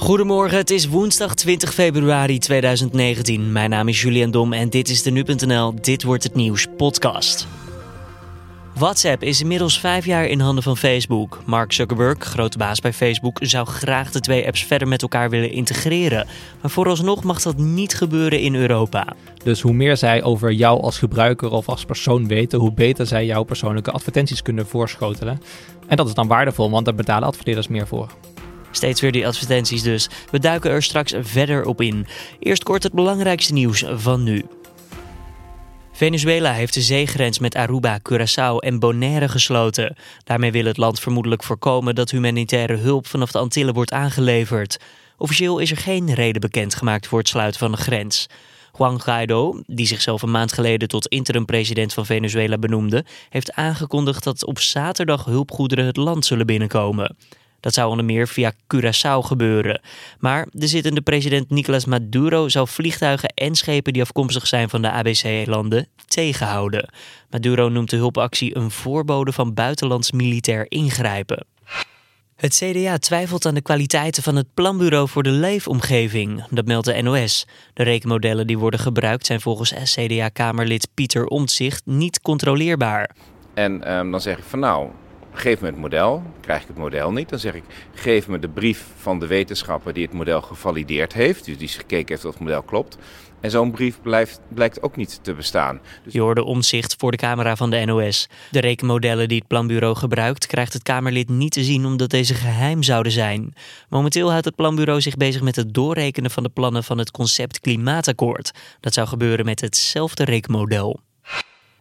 Goedemorgen, het is woensdag 20 februari 2019. Mijn naam is Julian Dom en dit is de Nu.nl Dit Wordt Het Nieuws podcast. WhatsApp is inmiddels vijf jaar in handen van Facebook. Mark Zuckerberg, grote baas bij Facebook, zou graag de twee apps verder met elkaar willen integreren. Maar vooralsnog mag dat niet gebeuren in Europa. Dus hoe meer zij over jou als gebruiker of als persoon weten, hoe beter zij jouw persoonlijke advertenties kunnen voorschotelen. En dat is dan waardevol, want daar betalen adverteerders meer voor. Steeds weer die advertenties dus. We duiken er straks verder op in. Eerst kort het belangrijkste nieuws van nu. Venezuela heeft de zeegrens met Aruba, Curaçao en Bonaire gesloten. Daarmee wil het land vermoedelijk voorkomen dat humanitaire hulp vanaf de Antillen wordt aangeleverd. Officieel is er geen reden bekendgemaakt voor het sluiten van de grens. Juan Guaido, die zichzelf een maand geleden tot interim-president van Venezuela benoemde, heeft aangekondigd dat op zaterdag hulpgoederen het land zullen binnenkomen. Dat zou onder meer via Curaçao gebeuren. Maar de zittende president Nicolas Maduro zou vliegtuigen en schepen die afkomstig zijn van de ABC-landen tegenhouden. Maduro noemt de hulpactie een voorbode van buitenlands militair ingrijpen. Het CDA twijfelt aan de kwaliteiten van het Planbureau voor de Leefomgeving. Dat meldt de NOS. De rekenmodellen die worden gebruikt zijn volgens CDA-kamerlid Pieter Omtzigt niet controleerbaar. En um, dan zeg ik van nou, geef me het model. Krijg ik het model niet, dan zeg ik geef me de brief van de wetenschapper die het model gevalideerd heeft. Dus die gekeken heeft of het model klopt. En zo'n brief blijkt ook niet te bestaan. Dus... Je hoorde omzicht voor de camera van de NOS. De rekenmodellen die het planbureau gebruikt, krijgt het Kamerlid niet te zien omdat deze geheim zouden zijn. Momenteel houdt het planbureau zich bezig met het doorrekenen van de plannen van het concept Klimaatakkoord. Dat zou gebeuren met hetzelfde rekenmodel.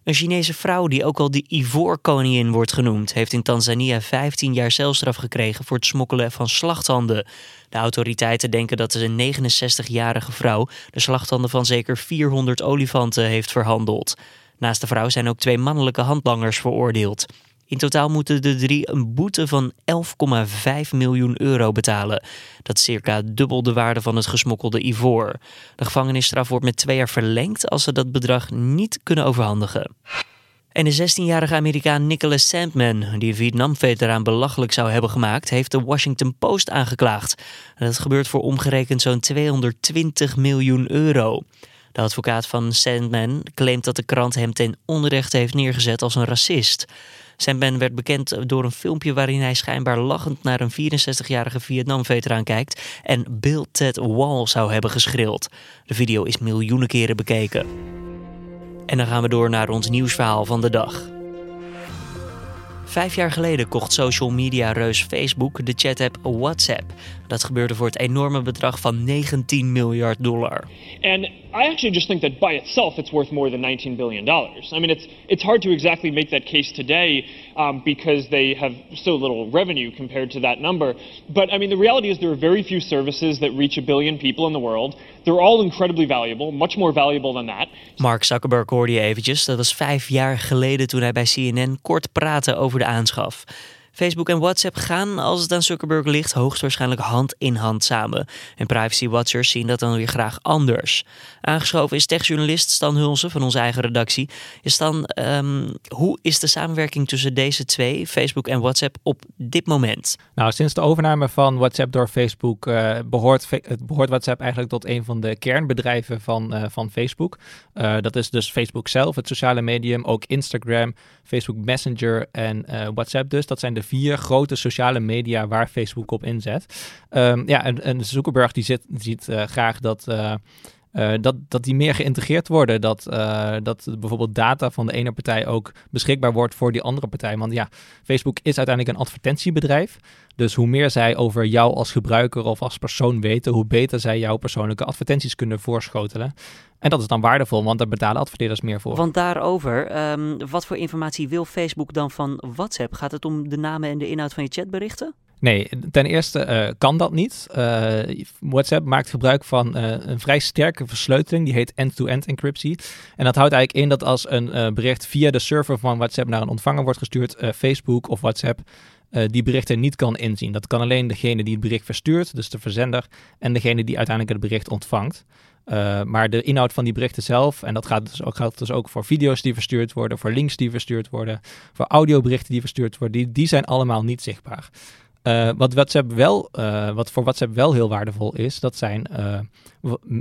Een Chinese vrouw die ook al de ivoorkoningin wordt genoemd, heeft in Tanzania 15 jaar celstraf gekregen voor het smokkelen van slachthanden. De autoriteiten denken dat de 69-jarige vrouw de slachthanden van zeker 400 olifanten heeft verhandeld. Naast de vrouw zijn ook twee mannelijke handlangers veroordeeld. In totaal moeten de drie een boete van 11,5 miljoen euro betalen. Dat is circa dubbel de waarde van het gesmokkelde ivoor. De gevangenisstraf wordt met twee jaar verlengd als ze dat bedrag niet kunnen overhandigen. En de 16-jarige Amerikaan Nicholas Sandman, die Vietnam-veteraan belachelijk zou hebben gemaakt, heeft de Washington Post aangeklaagd. Dat gebeurt voor omgerekend zo'n 220 miljoen euro. De advocaat van Sandman claimt dat de krant hem ten onrechte heeft neergezet als een racist. Sandman werd bekend door een filmpje waarin hij schijnbaar lachend naar een 64-jarige Vietnam-veteraan kijkt en Bill Ted Wall zou hebben geschreeuwd. De video is miljoenen keren bekeken. En dan gaan we door naar ons nieuwsverhaal van de dag. Vijf jaar geleden kocht social media reus Facebook de chat-app WhatsApp. Dat gebeurde voor het enorme bedrag van 19 miljard dollar. And I actually just think that by itself it's worth more than 19 billion dollars. I mean, it's it's hard to exactly make that case today um, because they have so little revenue compared to that number. But I mean, the reality is there are very few services that reach a billion people in the world. They're all incredibly valuable, much more valuable than that. Mark Zuckerberg hoorde je eventjes. Dat was vijf jaar geleden toen hij bij CNN kort praatte over de aanschaf. Facebook en WhatsApp gaan, als het aan Zuckerberg ligt, hoogstwaarschijnlijk hand in hand samen. En privacy-watchers zien dat dan weer graag anders. Aangeschoven is techjournalist Stan Hulsen van onze eigen redactie. Stan, um, hoe is de samenwerking tussen deze twee, Facebook en WhatsApp, op dit moment? Nou, sinds de overname van WhatsApp door Facebook uh, behoort, behoort WhatsApp eigenlijk tot een van de kernbedrijven van, uh, van Facebook. Uh, dat is dus Facebook zelf, het sociale medium, ook Instagram, Facebook Messenger en WhatsApp dus. Dat zijn de vier grote sociale media waar Facebook op inzet. Um, ja, en, en Zuckerberg die ziet uh, graag dat. Uh, dat, dat die meer geïntegreerd worden. Dat, uh, dat bijvoorbeeld data van de ene partij ook beschikbaar wordt voor die andere partij. Want ja, Facebook is uiteindelijk een advertentiebedrijf. Dus hoe meer zij over jou als gebruiker of als persoon weten, hoe beter zij jouw persoonlijke advertenties kunnen voorschotelen. En dat is dan waardevol, want daar betalen adverteerders meer voor. Want daarover, um, wat voor informatie wil Facebook dan van WhatsApp? Gaat het om de namen en de inhoud van je chatberichten? Nee, ten eerste uh, kan dat niet. Uh, WhatsApp maakt gebruik van uh, een vrij sterke versleuteling, die heet end-to-end -end encryptie. En dat houdt eigenlijk in dat als een bericht via de server van WhatsApp naar een ontvanger wordt gestuurd, Facebook of WhatsApp die berichten niet kan inzien. Dat kan alleen degene die het bericht verstuurt, dus de verzender, en degene die uiteindelijk het bericht ontvangt. Maar de inhoud van die berichten zelf, en dat gaat dus ook, geldt dus ook voor video's die verstuurd worden, voor links die verstuurd worden, voor audioberichten die verstuurd worden, die, die zijn allemaal niet zichtbaar. Uh, wat, WhatsApp wel, uh, wat voor WhatsApp wel heel waardevol is, dat zijn uh,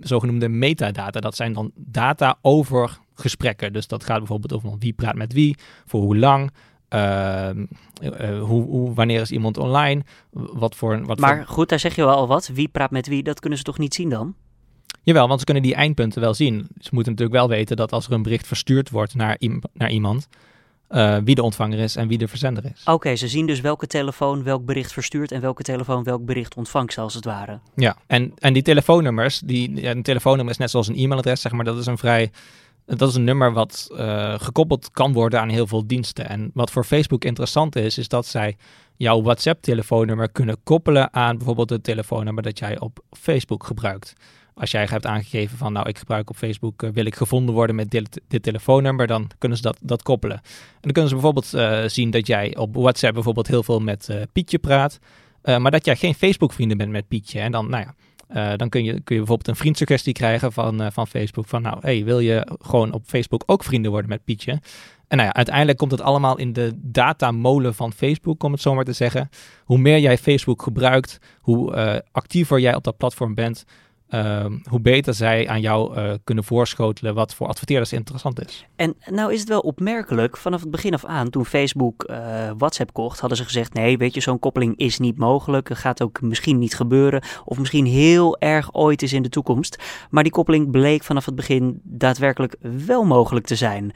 zogenoemde metadata. Dat zijn dan data over gesprekken. Dus dat gaat bijvoorbeeld over wie praat met wie, voor hoe lang, ehm, hoe, hoe, wanneer is iemand online, wat voor... Wat maar goed, daar zeg je wel al wat. Wie praat met wie, dat kunnen ze toch niet zien dan? Jawel, want ze kunnen die eindpunten wel zien. Ze moeten natuurlijk wel weten dat als er een bericht verstuurd wordt naar, naar iemand, uh, wie de ontvanger is en wie de verzender is. Oké, ze zien dus welke telefoon welk bericht verstuurt en welke telefoon welk bericht ontvangt, als het ware. Ja, en, en die telefoonnummers, die, een telefoonnummer is net zoals een e-mailadres, zeg maar, dat is een vrij. Dat is een nummer wat uh, gekoppeld kan worden aan heel veel diensten. En wat voor Facebook interessant is, is dat zij jouw WhatsApp-telefoonnummer kunnen koppelen aan bijvoorbeeld het telefoonnummer dat jij op Facebook gebruikt. Als jij hebt aangegeven van nou ik gebruik op Facebook, uh, wil ik gevonden worden met dit, telefoonnummer, dan kunnen ze dat, dat koppelen. En dan kunnen ze bijvoorbeeld uh, zien dat jij op WhatsApp bijvoorbeeld heel veel met uh, Pietje praat, maar dat jij geen Facebook vrienden bent met Pietje. En dan, nou ja, dan kun je, kun je bijvoorbeeld een vriendsuggestie krijgen van, van Facebook van nou hey, wil je gewoon op Facebook ook vrienden worden met Pietje? En nou ja, uiteindelijk komt het allemaal in de datamolen van Facebook, om het zo maar te zeggen. Hoe meer jij Facebook gebruikt, hoe actiever jij op dat platform bent, Ehm, hoe beter zij aan jou uh, kunnen voorschotelen wat voor adverteerders interessant is. En nou is het wel opmerkelijk, vanaf het begin af aan, toen Facebook uh, WhatsApp kocht, hadden ze gezegd: nee, weet je, zo'n koppeling is niet mogelijk. Gaat ook misschien niet gebeuren, of misschien heel erg ooit is in de toekomst. Maar die koppeling bleek vanaf het begin daadwerkelijk wel mogelijk te zijn.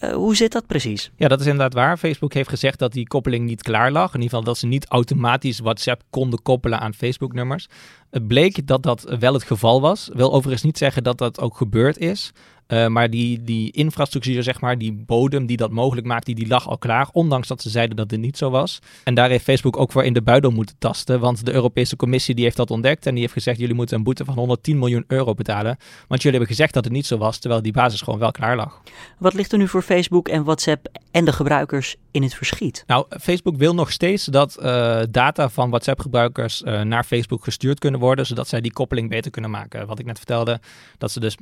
Uh, hoe zit dat precies? Ja, dat is inderdaad waar. Facebook heeft gezegd dat die koppeling niet klaar lag. In ieder geval dat ze niet automatisch WhatsApp konden koppelen aan Facebook-nummers. Het bleek dat dat wel het geval was. Wil overigens niet zeggen dat dat ook gebeurd is. Uh, maar die, die infrastructuur, zeg maar, die bodem die dat mogelijk maakt, die, die lag al klaar. Ondanks dat ze zeiden dat het niet zo was. En daar heeft Facebook ook voor in de buidel moeten tasten. Want de Europese Commissie die heeft dat ontdekt. En die heeft gezegd, jullie moeten een boete van 110 miljoen euro betalen. Want jullie hebben gezegd dat het niet zo was, terwijl die basis gewoon wel klaar lag. Wat ligt er nu voor Facebook en WhatsApp en de gebruikers in het verschiet? Nou, Facebook wil nog steeds dat uh, data van WhatsApp-gebruikers uh, naar Facebook gestuurd kunnen worden. Zodat zij die koppeling beter kunnen maken. Wat ik net vertelde, dat ze dus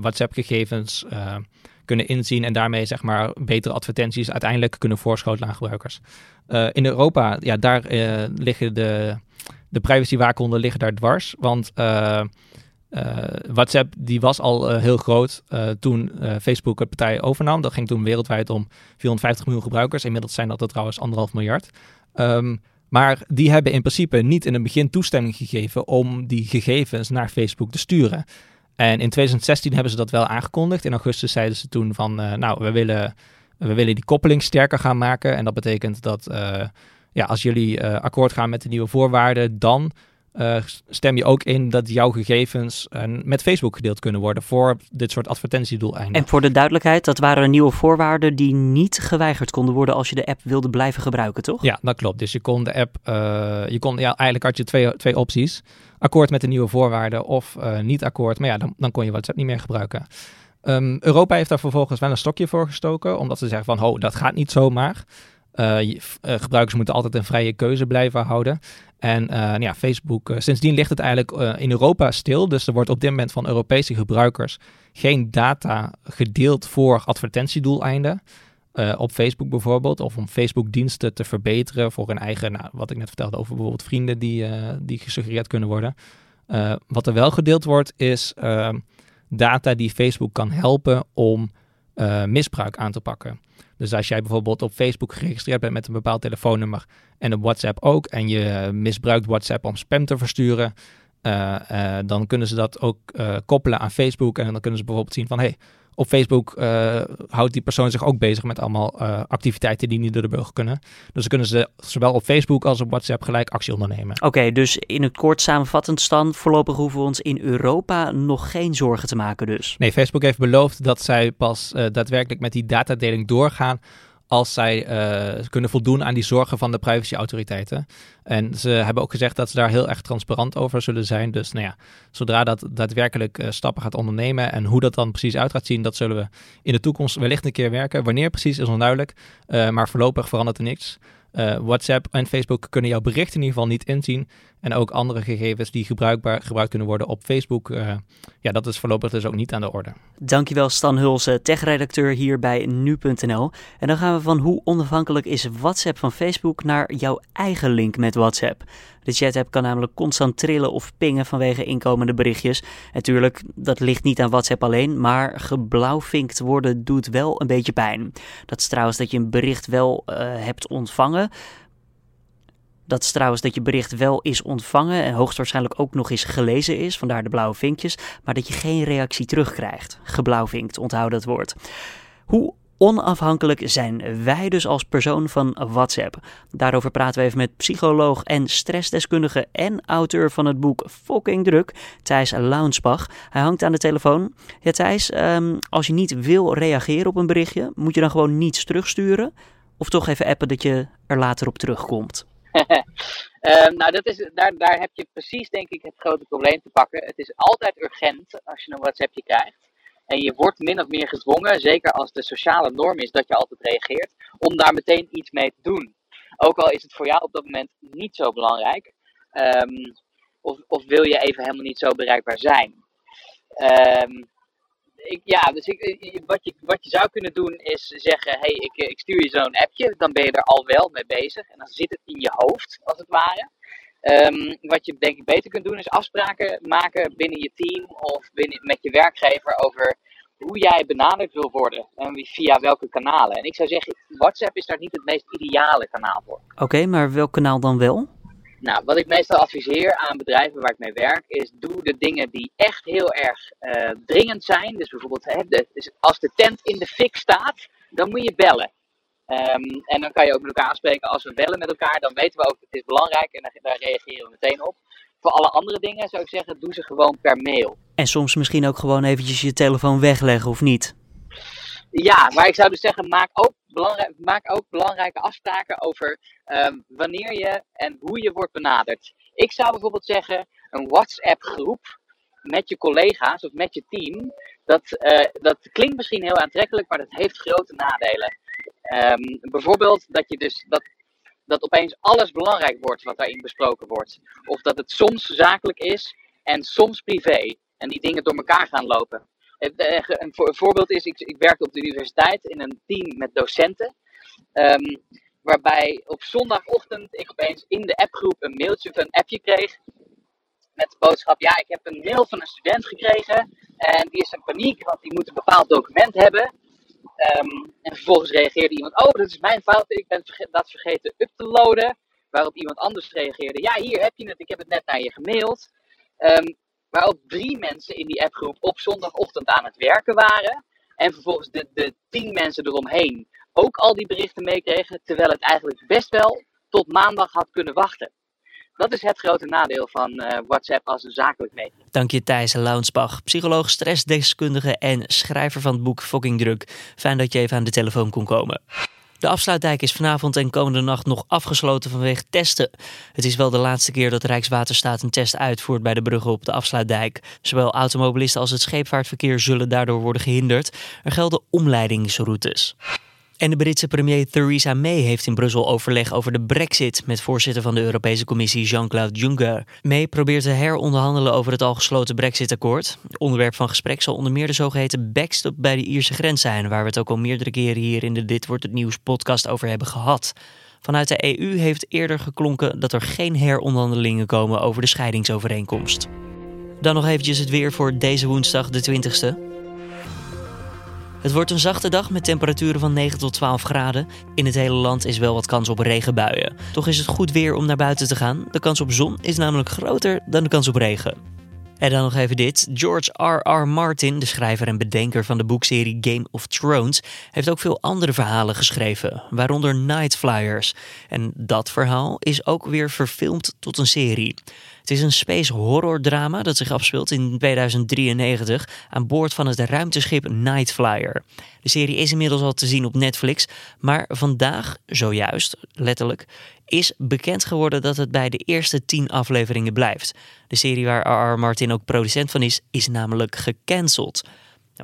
WhatsApp-gegevens gegevens uh, kunnen inzien en daarmee zeg maar betere advertenties uiteindelijk kunnen voorschotelen aan gebruikers. Uh, in Europa, ja, daar uh, liggen de, de privacywaakhonderen liggen daar dwars, want WhatsApp die was al heel groot toen Facebook het partij overnam. Dat ging toen wereldwijd om 450 miljoen gebruikers. Inmiddels zijn dat er trouwens anderhalf miljard. Um, maar die hebben in principe niet in het begin toestemming gegeven om die gegevens naar Facebook te sturen. En in 2016 hebben ze dat wel aangekondigd. In augustus zeiden ze toen van, uh, nou, we willen, we willen die koppeling sterker gaan maken. En dat betekent dat uh, ja, als jullie uh, akkoord gaan met de nieuwe voorwaarden, dan stem je ook in dat jouw gegevens met Facebook gedeeld kunnen worden voor dit soort advertentiedoeleinden. En voor de duidelijkheid, dat waren nieuwe voorwaarden die niet geweigerd konden worden als je de app wilde blijven gebruiken, toch? Ja, dat klopt. Dus je kon de app, je kon, ja, eigenlijk had je twee, twee opties akkoord met de nieuwe voorwaarden of niet akkoord. Maar ja, dan, dan kon je WhatsApp niet meer gebruiken. Um, Europa heeft daar vervolgens wel een stokje voor gestoken, omdat ze zeggen van, ho, dat gaat niet zomaar. Uh, uh, gebruikers moeten altijd een vrije keuze blijven houden. En nou ja, Facebook, sindsdien ligt het eigenlijk in Europa stil. Dus er wordt op dit moment van Europese gebruikers geen data gedeeld voor advertentiedoeleinden. Uh, op Facebook bijvoorbeeld, of om Facebook-diensten te verbeteren voor hun eigen, nou, wat ik net vertelde over bijvoorbeeld vrienden die, die gesuggereerd kunnen worden. Wat er wel gedeeld wordt, is data die Facebook kan helpen om misbruik aan te pakken. Dus als jij bijvoorbeeld op Facebook geregistreerd bent met een bepaald telefoonnummer en op WhatsApp ook, en je misbruikt WhatsApp om spam te versturen, dan kunnen ze dat ook koppelen aan Facebook en dan kunnen ze bijvoorbeeld zien van, hey, op Facebook uh, houdt die persoon zich ook bezig met allemaal uh, activiteiten die niet door de burger kunnen. Dus dan kunnen ze zowel op Facebook als op WhatsApp gelijk actie ondernemen. Oké, okay, dus in het kort samenvattend stand, voorlopig hoeven we ons in Europa nog geen zorgen te maken dus. Nee, Facebook heeft beloofd dat zij pas uh, daadwerkelijk met die datadeling doorgaan als zij uh, kunnen voldoen aan die zorgen van de privacyautoriteiten. En ze hebben ook gezegd dat ze daar heel erg transparant over zullen zijn. Dus nou ja, zodra dat daadwerkelijk uh, stappen gaat ondernemen en hoe dat dan precies uit gaat zien, dat zullen we in de toekomst wellicht een keer werken. Wanneer precies is onduidelijk, uh, maar voorlopig verandert er niks. Uh, WhatsApp en Facebook kunnen jouw berichten in ieder geval niet inzien. En ook andere gegevens die gebruikbaar, gebruikt kunnen worden op Facebook. Uh, ja, dat is voorlopig dus ook niet aan de orde. Dankjewel Stan Hulse, tech-redacteur hier bij Nu.nl. En dan gaan we van hoe onafhankelijk is WhatsApp van Facebook naar jouw eigen link met WhatsApp. De chat-app kan namelijk constant trillen of pingen vanwege inkomende berichtjes. Natuurlijk, dat ligt niet aan WhatsApp alleen, maar geblauwvinkt worden doet wel een beetje pijn. Dat is trouwens dat je een bericht wel uh, hebt ontvangen. Dat is trouwens dat je bericht wel is ontvangen en hoogstwaarschijnlijk ook nog eens gelezen is, vandaar de blauwe vinkjes, maar dat je geen reactie terugkrijgt. Geblauwvinkt, onthoud dat woord. Hoe onafhankelijk zijn wij dus als persoon van WhatsApp? Daarover praten we even met psycholoog en stressdeskundige en auteur van het boek Fucking Druk, Thijs Launsbach. Hij hangt aan de telefoon. Ja, Thijs, um, als je niet wil reageren op een berichtje, moet je dan gewoon niets terugsturen? Of toch even appen dat je er later op terugkomt? um, nou, dat is, daar, daar heb je precies, denk ik, het grote probleem te pakken. Het is altijd urgent als je een WhatsAppje krijgt. En je wordt min of meer gedwongen, zeker als de sociale norm is dat je altijd reageert, om daar meteen iets mee te doen. Ook al is het voor jou op dat moment niet zo belangrijk. Um, of, of wil je even helemaal niet zo bereikbaar zijn. Um, ik, ja, dus ik, wat, je, wat je zou kunnen doen is zeggen: hey, ik, ik stuur je zo'n appje. Dan ben je er al wel mee bezig. En dan zit het in je hoofd, als het ware. Um, wat je denk ik beter kunt doen is afspraken maken binnen je team of binnen, met je werkgever over hoe jij benaderd wil worden en via welke kanalen. En ik zou zeggen, WhatsApp is daar niet het meest ideale kanaal voor. Oké, maar welk kanaal dan wel? Nou, wat ik meestal adviseer aan bedrijven waar ik mee werk, is doe de dingen die echt heel erg uh, dringend zijn. Dus bijvoorbeeld, hè, de, dus als de tent in de fik staat, dan moet je bellen. Um, en dan kan je ook met elkaar afspreken, als we bellen met elkaar, dan weten we ook dat het is belangrijk en daar reageren we meteen op. Voor alle andere dingen zou ik zeggen, doe ze gewoon per mail. En soms misschien ook gewoon eventjes je telefoon wegleggen, of niet? Ja, maar ik zou dus zeggen, maak ook, maak ook belangrijke afspraken over um, wanneer je en hoe je wordt benaderd. Ik zou bijvoorbeeld zeggen, een WhatsApp-groep met je collega's of met je team, dat, uh, dat klinkt misschien heel aantrekkelijk, maar dat heeft grote nadelen. Um, bijvoorbeeld dat je dus dat, dat opeens alles belangrijk wordt wat daarin besproken wordt. Of dat het soms zakelijk is en soms privé. En die dingen door elkaar gaan lopen. Eh, een, voorbeeld is, ik, ik werkte op de universiteit in een team met docenten. Um, waarbij op zondagochtend ik opeens in de appgroep een mailtje of een appje kreeg. Met de boodschap, ja, ik heb een mail van een student gekregen. En die is in paniek, want die moet een bepaald document hebben. Um, en vervolgens reageerde iemand, oh, dat is mijn fout, ik ben dat vergeten up te loaden. Waarop iemand anders reageerde, ja, hier heb je het, ik heb het net naar je gemaild. Um, waarop drie mensen in die appgroep op zondagochtend aan het werken waren. En vervolgens de, de tien mensen eromheen ook al die berichten meekregen, terwijl het eigenlijk best wel tot maandag had kunnen wachten. Dat is het grote nadeel van uh, WhatsApp als een zakelijk medium. Dank je Thijs Launsbach, psycholoog, stressdeskundige en schrijver van het boek Fucking Druk. Fijn dat je even aan de telefoon kon komen. De afsluitdijk is vanavond en komende nacht nog afgesloten vanwege testen. Het is wel de laatste keer dat Rijkswaterstaat een test uitvoert bij de bruggen op de afsluitdijk. Zowel automobilisten als het scheepvaartverkeer zullen daardoor worden gehinderd. Er gelden omleidingsroutes. En de Britse premier Theresa May heeft in Brussel overleg over de brexit met voorzitter van de Europese Commissie Jean-Claude Juncker. May probeert te heronderhandelen over het al gesloten brexitakkoord. Onderwerp van gesprek zal onder meer de zogeheten backstop bij de Ierse grens zijn, waar we het ook al meerdere keren hier in de Dit wordt het nieuws podcast over hebben gehad. Vanuit de EU heeft eerder geklonken dat er geen heronderhandelingen komen over de scheidingsovereenkomst. Dan nog eventjes het weer voor deze woensdag de 20ste. Het wordt een zachte dag met temperaturen van 9 tot 12 graden. In het hele land is wel wat kans op regenbuien. Toch is het goed weer om naar buiten te gaan. De kans op zon is namelijk groter dan de kans op regen. En dan nog even dit. George R.R. Martin, de schrijver en bedenker van de boekserie Game of Thrones, heeft ook veel andere verhalen geschreven, waaronder Night Flyers. En dat verhaal is ook weer verfilmd tot een serie. Het is een space horror drama dat zich afspeelt in 2093 aan boord van het ruimteschip Night Flyer. De serie is inmiddels al te zien op Netflix, maar vandaag, zojuist, letterlijk, is bekend geworden dat het bij de eerste tien afleveringen blijft. De serie waar R.R. Martin ook producent van is, is namelijk gecanceld.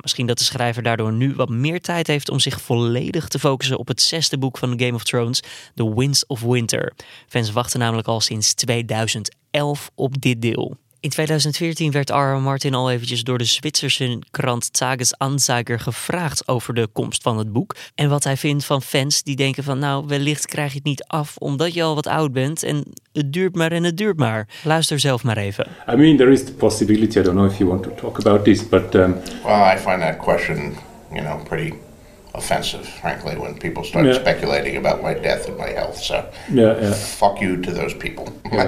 misschien dat de schrijver daardoor nu wat meer tijd heeft om zich volledig te focussen op het zesde boek van Game of Thrones, The Winds of Winter. Fans wachten namelijk al sinds 2011 op dit deel. In 2014 werd R. Martin al eventjes door de Zwitserse krant Tagesanzeiger gevraagd over de komst van het boek. En wat hij vindt van fans die denken van nou, wellicht krijg je het niet af omdat je al wat oud bent en het duurt maar en het duurt maar. Luister zelf maar even. I mean, there is the possibility, I don't know if you want to talk about this, but... Um... Well, I find that question, you know, pretty offensive, frankly, when people start Yeah. speculating about my death and my health. So, Yeah, yeah. fuck you to those people.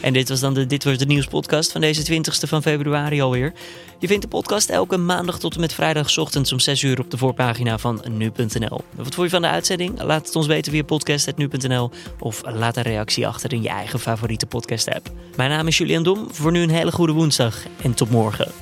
En dit was dan de Dit Was de Nieuws podcast van deze 20ste van februari alweer. Je vindt de podcast elke maandag tot en met vrijdag 's ochtends om 6 uur op de voorpagina van nu.nl. Wat vond je van de uitzending? Laat het ons weten via podcast.nu.nl of laat een reactie achter in je eigen favoriete podcast app. Mijn naam is Julian Dom. Voor nu een hele goede woensdag en tot morgen.